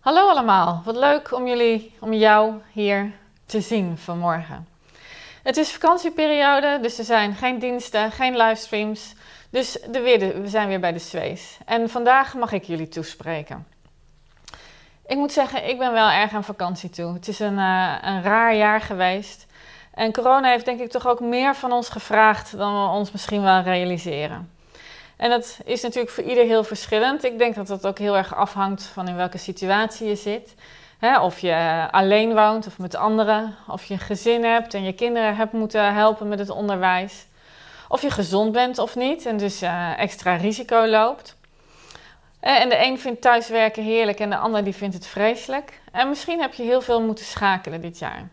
Hallo allemaal, wat leuk om jullie, om jou hier te zien vanmorgen. Het is vakantieperiode, dus er zijn geen diensten, geen livestreams. Dus de we zijn weer bij de Zwees. En vandaag mag ik jullie toespreken. Ik moet zeggen, ik ben wel erg aan vakantie toe. Het is een, uh, een raar jaar geweest. En corona heeft denk ik toch ook meer van ons gevraagd dan we ons misschien wel realiseren. En dat is natuurlijk voor ieder heel verschillend. Ik denk dat dat ook heel erg afhangt van in welke situatie je zit. of je alleen woont of met anderen. Of je een gezin hebt en je kinderen hebt moeten helpen met het onderwijs. Of je gezond bent of niet en dus uh, extra risico loopt. En de een vindt thuiswerken heerlijk en de ander die vindt het vreselijk. En misschien heb je heel veel moeten schakelen dit jaar.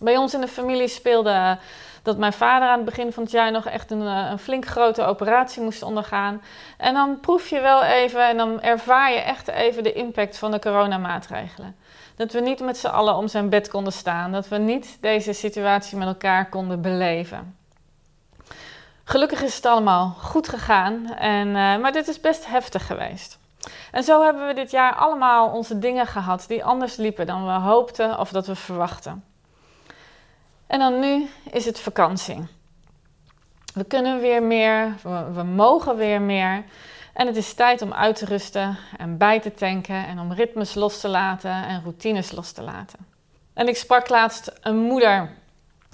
Bij ons in de familie speelde dat mijn vader aan het begin van het jaar nog echt een, eh, een flink grote operatie moest ondergaan. En dan proef je wel even en dan ervaar je echt even de impact van de coronamaatregelen. Dat we niet met z'n allen om zijn bed konden staan. Dat we niet deze situatie met elkaar konden beleven. Gelukkig is het allemaal goed gegaan, en, uh, maar dit is best heftig geweest. En zo hebben we dit jaar allemaal onze dingen gehad die anders liepen dan we hoopten of dat we verwachten. En dan nu is het vakantie. We kunnen weer meer, we, mogen weer meer. En het is tijd om uit te rusten en bij te tanken en om ritmes los te laten en routines los te laten. En ik sprak laatst een moeder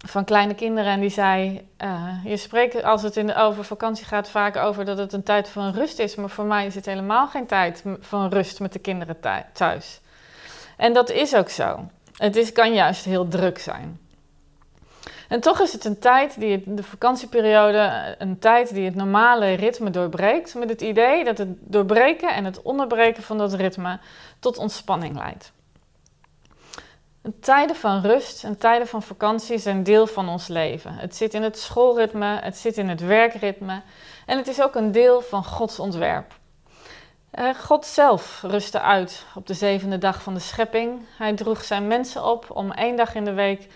van kleine kinderen en die zei: uh, Je spreekt als het in de, over vakantie gaat vaak over dat het een tijd van rust is, maar voor mij is het helemaal geen tijd van rust met de kinderen thuis. En dat is ook zo. Het kan juist heel druk zijn. En toch is het een tijd die de vakantieperiode, een tijd die het normale ritme doorbreekt. Met het idee dat het doorbreken en het onderbreken van dat ritme tot ontspanning leidt. Tijden van rust en tijden van vakantie zijn deel van ons leven. Het zit in het schoolritme, het zit in het werkritme en het is ook een deel van Gods ontwerp. Eh, God zelf rustte uit op de zevende dag van de schepping. Hij droeg zijn mensen op om één dag in de week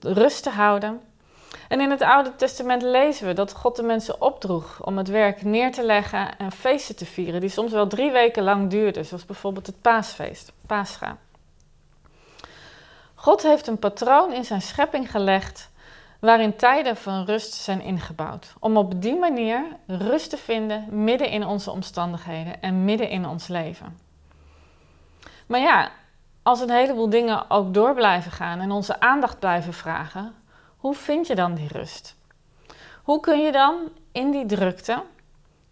rust te houden. En in het Oude Testament lezen we dat God de mensen opdroeg om het werk neer te leggen en feesten te vieren, die soms wel drie weken lang duurden, zoals bijvoorbeeld het paasfeest, Pascha. God heeft een patroon in zijn schepping gelegd waarin tijden van rust zijn ingebouwd, om op die manier rust te vinden midden in onze omstandigheden en midden in ons leven. Maar ja, als een heleboel dingen ook door blijven gaan en onze aandacht blijven vragen, hoe vind je dan die rust? Hoe kun je dan in die drukte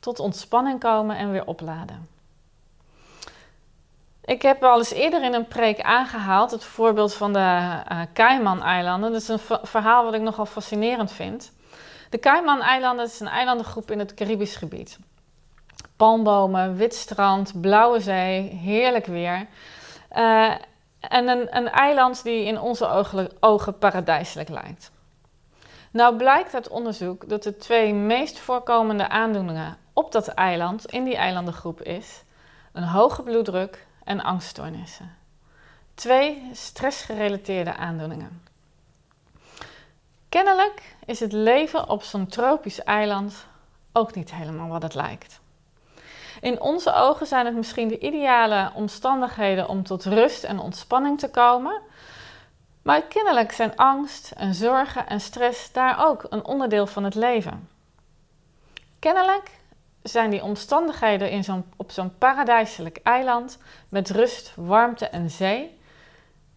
tot ontspanning komen en weer opladen? Ik heb al eens eerder in een preek aangehaald het voorbeeld van de uh, Cayman-eilanden. Dat is een verhaal wat ik nogal fascinerend vind. De Cayman-eilanden is een eilandengroep in het Caribisch gebied. Palmbomen, wit strand, blauwe zee, heerlijk weer. Uh, en een, een, eiland die in onze ogen, ogen paradijselijk lijkt. Nou blijkt uit onderzoek dat de twee meest voorkomende aandoeningen op dat eiland, in die eilandengroep, is een hoge bloeddruk en angststoornissen. Twee stressgerelateerde aandoeningen. Kennelijk is het leven op zo'n tropisch eiland ook niet helemaal wat het lijkt. In onze ogen zijn het misschien de ideale omstandigheden om tot rust en ontspanning te komen. Maar kennelijk zijn angst en zorgen en stress daar ook een onderdeel van het leven. Kennelijk zijn die omstandigheden in zo'n, op zo'n paradijselijk eiland met rust, warmte en zee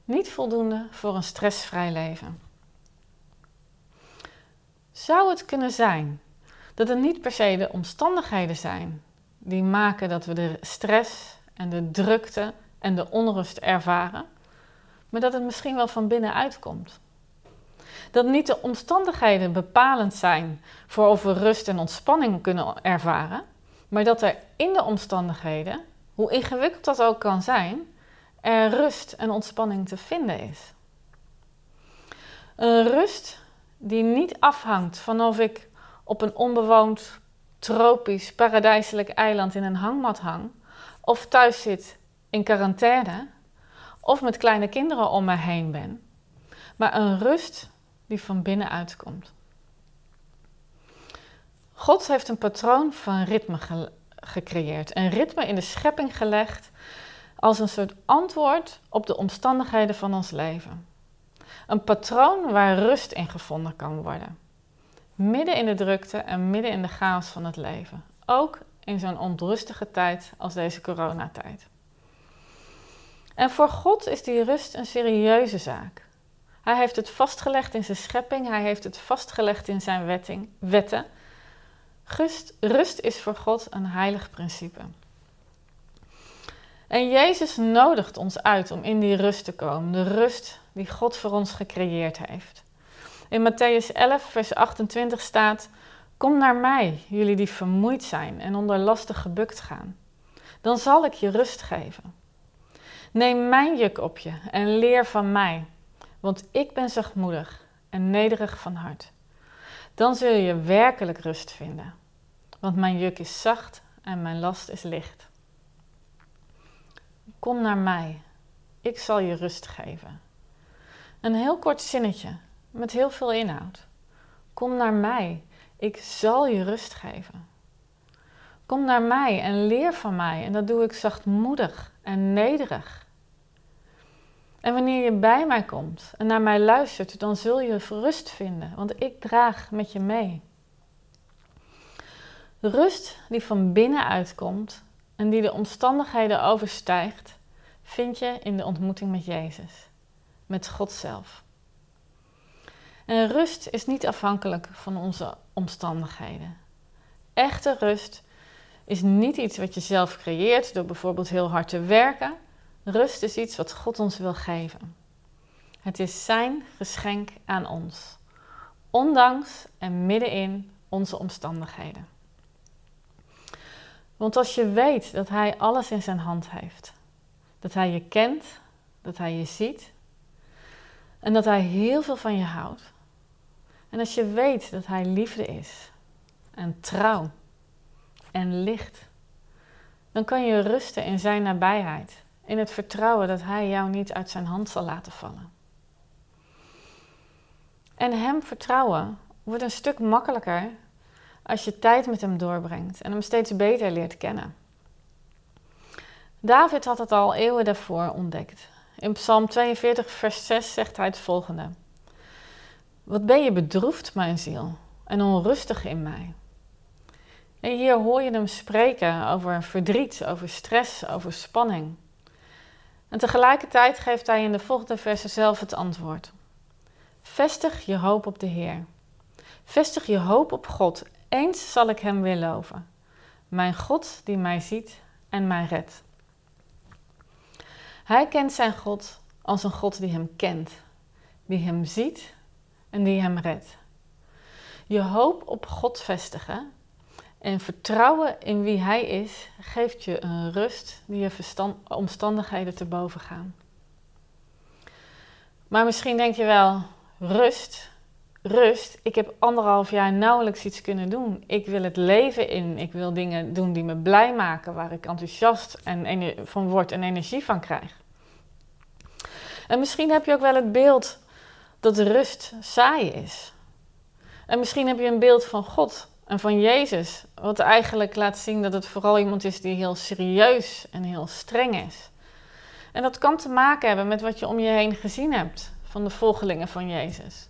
niet voldoende voor een stressvrij leven. Zou het kunnen zijn dat het niet per se de omstandigheden zijn die maken dat we de stress en de drukte en de onrust ervaren, maar dat het misschien wel van binnenuit komt? Dat niet de omstandigheden bepalend zijn voor of we rust en ontspanning kunnen ervaren, maar dat er in de omstandigheden, hoe ingewikkeld dat ook kan zijn, er rust en ontspanning te vinden is. Een rust die niet afhangt van of ik op een onbewoond, tropisch, paradijselijk eiland in een hangmat hang, of thuis zit in quarantaine, of met kleine kinderen om me heen ben, maar een rust die van binnenuit komt. God heeft een patroon van ritme gecreëerd, een ritme in de schepping gelegd als een soort antwoord op de omstandigheden van ons leven. Een patroon waar rust in gevonden kan worden. Midden in de drukte en midden in de chaos van het leven. Ook in zo'n onrustige tijd als deze coronatijd. En voor God is die rust een serieuze zaak. Hij heeft het vastgelegd in zijn schepping, hij heeft het vastgelegd in zijn wetting, wetten. Rust is voor God een heilig principe. En Jezus nodigt ons uit om in die rust te komen, de rust die God voor ons gecreëerd heeft. In Matthäus 11, vers 28 staat: Kom naar mij, jullie die vermoeid zijn en onder lasten gebukt gaan. Dan zal ik je rust geven. Neem mijn juk op je en leer van mij, want ik ben zachtmoedig en nederig van hart. Dan zul je werkelijk rust vinden, want mijn juk is zacht en mijn last is licht. Kom naar mij, ik zal je rust geven. Een heel kort zinnetje met heel veel inhoud. Kom naar mij, ik zal je rust geven. Kom naar mij en leer van mij en dat doe ik zachtmoedig en nederig. En wanneer je bij mij komt en naar mij luistert, dan zul je rust vinden, want ik draag met je mee. Rust die van binnenuit komt en die de omstandigheden overstijgt, vind je in de ontmoeting met Jezus, met God zelf. En rust is niet afhankelijk van onze omstandigheden. Echte rust is niet iets wat je zelf creëert door bijvoorbeeld heel hard te werken. Rust is iets wat God ons wil geven. Het is Zijn geschenk aan ons, ondanks en middenin onze omstandigheden. Want als je weet dat Hij alles in zijn hand heeft, dat Hij je kent, dat Hij je ziet en dat Hij heel veel van je houdt. En als je weet dat Hij liefde is en trouw en licht, dan kan je rusten in Zijn nabijheid, in het vertrouwen dat Hij jou niet uit Zijn hand zal laten vallen. En Hem vertrouwen wordt een stuk makkelijker als je tijd met Hem doorbrengt en Hem steeds beter leert kennen. David had het al eeuwen daarvoor ontdekt. In Psalm 42, vers 6 zegt hij het volgende: Wat ben je bedroefd, mijn ziel, en onrustig in mij? En hier hoor je hem spreken over verdriet, over stress, over spanning. En tegelijkertijd geeft hij in de volgende versen zelf het antwoord. Vestig je hoop op de Heer. Vestig je hoop op God. Eens zal ik Hem weer loven. Mijn God die mij ziet en mij redt. Hij kent zijn God als een God die hem kent, die hem ziet en die hem redt. Je hoop op God vestigen en vertrouwen in wie Hij is, geeft je een rust die je omstandigheden te boven gaan. Maar misschien denk je wel, rust, rust. Ik heb anderhalf jaar nauwelijks iets kunnen doen. Ik wil het leven in. Ik wil dingen doen die me blij maken, waar ik enthousiast en van word en energie van krijg. En misschien heb je ook wel het beeld dat rust saai is. En misschien heb je een beeld van God en van Jezus, wat eigenlijk laat zien dat het vooral iemand is die heel serieus en heel streng is. En dat kan te maken hebben met wat je om je heen gezien hebt van de volgelingen van Jezus.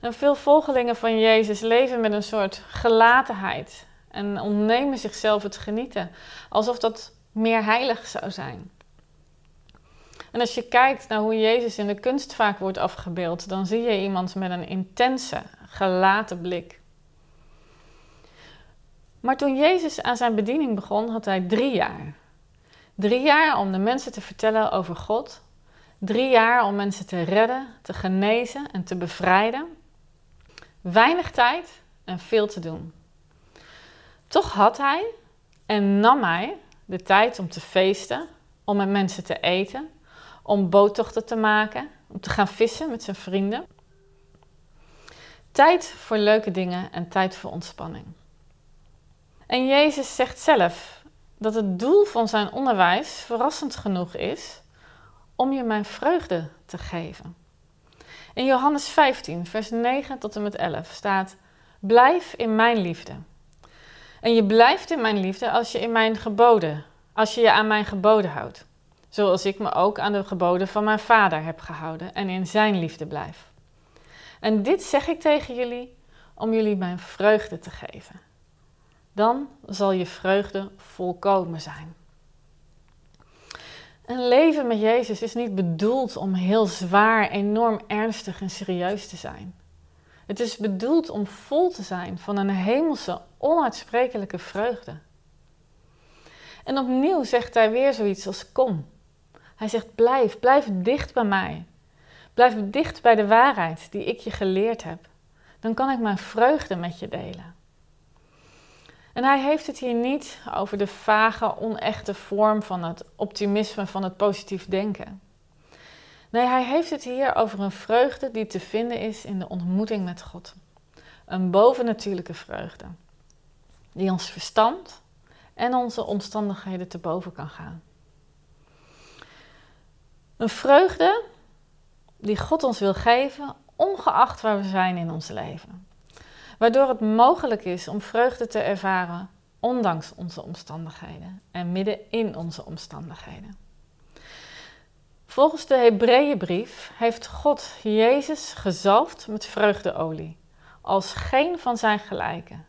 En veel volgelingen van Jezus leven met een soort gelatenheid en ontnemen zichzelf het genieten, alsof dat meer heilig zou zijn. En als je kijkt naar hoe Jezus in de kunst vaak wordt afgebeeld, dan zie je iemand met een intense, gelaten blik. Maar toen Jezus aan zijn bediening begon, had hij drie jaar. Drie jaar om de mensen te vertellen over God. Drie jaar om mensen te redden, te genezen en te bevrijden. Weinig tijd en veel te doen. Toch had hij en nam hij de tijd om te feesten, om met mensen te eten, om boottochten te maken, om te gaan vissen met zijn vrienden. Tijd voor leuke dingen en tijd voor ontspanning. En Jezus zegt zelf dat het doel van zijn onderwijs verrassend genoeg is om je mijn vreugde te geven. In Johannes 15, vers 9 tot en met 11 staat: Blijf in mijn liefde. En je blijft in mijn liefde als je in mijn geboden, als je je aan mijn geboden houdt. Zoals ik me ook aan de geboden van mijn vader heb gehouden en in zijn liefde blijf. En dit zeg ik tegen jullie om jullie mijn vreugde te geven. Dan zal je vreugde volkomen zijn. Een leven met Jezus is niet bedoeld om heel zwaar, enorm ernstig en serieus te zijn. Het is bedoeld om vol te zijn van een hemelse, onuitsprekelijke vreugde. En opnieuw zegt hij weer zoiets als kom. Hij zegt blijf, blijf dicht bij mij. Blijf dicht bij de waarheid die ik je geleerd heb. Dan kan ik mijn vreugde met je delen. En hij heeft het hier niet over de vage, onechte vorm van het optimisme, van het positief denken. Nee, hij heeft het hier over een vreugde die te vinden is in de ontmoeting met God. Een bovennatuurlijke vreugde, die ons verstand en onze omstandigheden te boven kan gaan. Een vreugde die God ons wil geven, ongeacht waar we zijn in ons leven. Waardoor het mogelijk is om vreugde te ervaren, ondanks onze omstandigheden en midden in onze omstandigheden. Volgens de Hebreeënbrief heeft God Jezus gezalfd met vreugdeolie, als geen van zijn gelijken.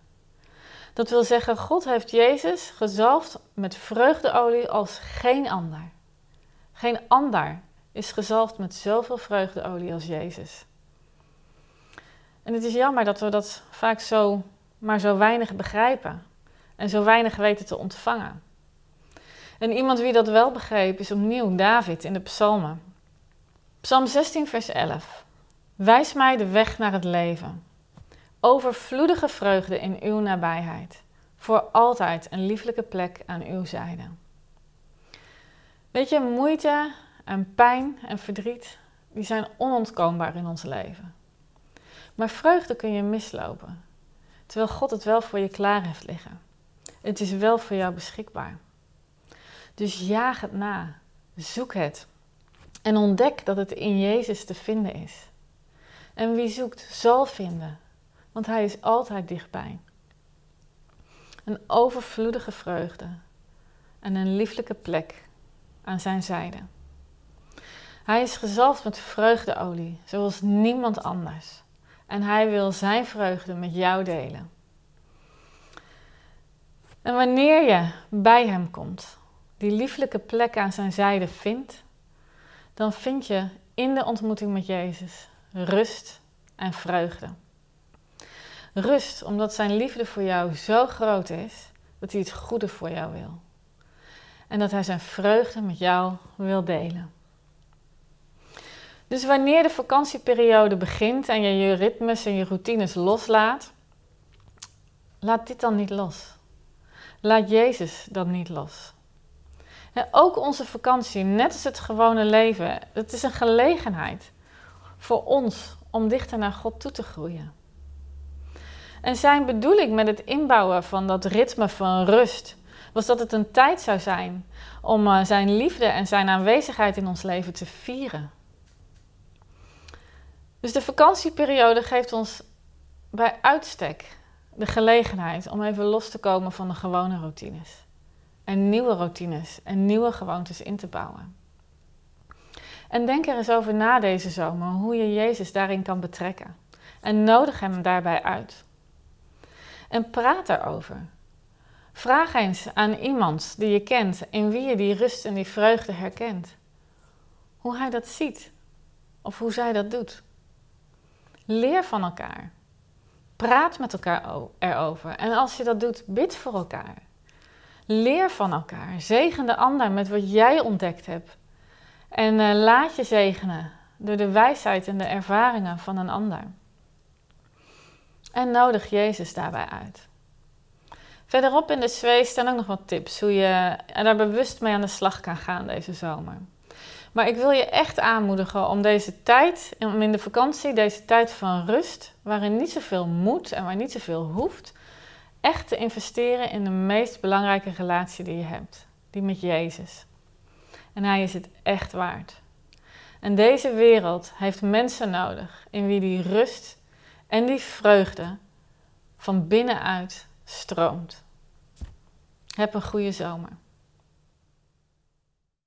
Dat wil zeggen, God heeft Jezus gezalfd met vreugdeolie als geen ander. Geen ander is gezalfd met zoveel vreugdeolie als Jezus. En het is jammer dat we dat vaak zo, maar zo weinig begrijpen en zo weinig weten te ontvangen. En iemand wie dat wel begreep is opnieuw David in de Psalmen. Psalm 16, vers 11. Wijs mij de weg naar het leven. Overvloedige vreugde in uw nabijheid. Voor altijd een lieflijke plek aan uw zijde. Weet je, moeite en pijn en verdriet, die zijn onontkoombaar in ons leven. Maar vreugde kun je mislopen, terwijl God het wel voor je klaar heeft liggen. Het is wel voor jou beschikbaar. Dus jaag het na, zoek het en ontdek dat het in Jezus te vinden is. En wie zoekt, zal vinden, want Hij is altijd dichtbij. Een overvloedige vreugde en een lieflijke plek aan zijn zijde. Hij is gezalfd met vreugdeolie, zoals niemand anders. En hij wil zijn vreugde met jou delen. En wanneer je bij hem komt, die lieflijke plek aan zijn zijde vindt, dan vind je in de ontmoeting met Jezus rust en vreugde. Rust omdat zijn liefde voor jou zo groot is dat hij het goede voor jou wil. En dat hij zijn vreugde met jou wil delen. Dus wanneer de vakantieperiode begint en je je ritmes en je routines loslaat, laat dit dan niet los. Laat Jezus dan niet los. Ook onze vakantie, net als het gewone leven, het is een gelegenheid voor ons om dichter naar God toe te groeien. En zijn bedoeling met het inbouwen van dat ritme van rust was dat het een tijd zou zijn om eh, zijn liefde en zijn aanwezigheid in ons leven te vieren. Dus de vakantieperiode geeft ons bij uitstek de gelegenheid om even los te komen van de gewone routines. En nieuwe routines en nieuwe gewoontes in te bouwen. En denk er eens over na deze zomer hoe je Jezus daarin kan betrekken. En nodig hem daarbij uit. En praat erover. Vraag eens aan iemand die je kent, in wie je die rust en die vreugde herkent. Hoe hij dat ziet of hoe zij dat doet. Leer van elkaar. Praat met elkaar erover. En als je dat doet, bid voor elkaar. Leer van elkaar. Zegen de ander met wat jij ontdekt hebt. En uh, laat je zegenen door de wijsheid en de ervaringen van een ander. En nodig Jezus daarbij uit. Verderop in de zwee staan ook nog wat tips hoe je daar bewust mee aan de slag kan gaan deze zomer. Maar ik wil je echt aanmoedigen om deze tijd, om in de vakantie, deze tijd van rust, waarin niet zoveel moet en waar niet zoveel hoeft, echt te investeren in de meest belangrijke relatie die je hebt, die met Jezus. En Hij is het echt waard. En deze wereld heeft mensen nodig in wie die rust en die vreugde van binnenuit stroomt. Heb een goede zomer.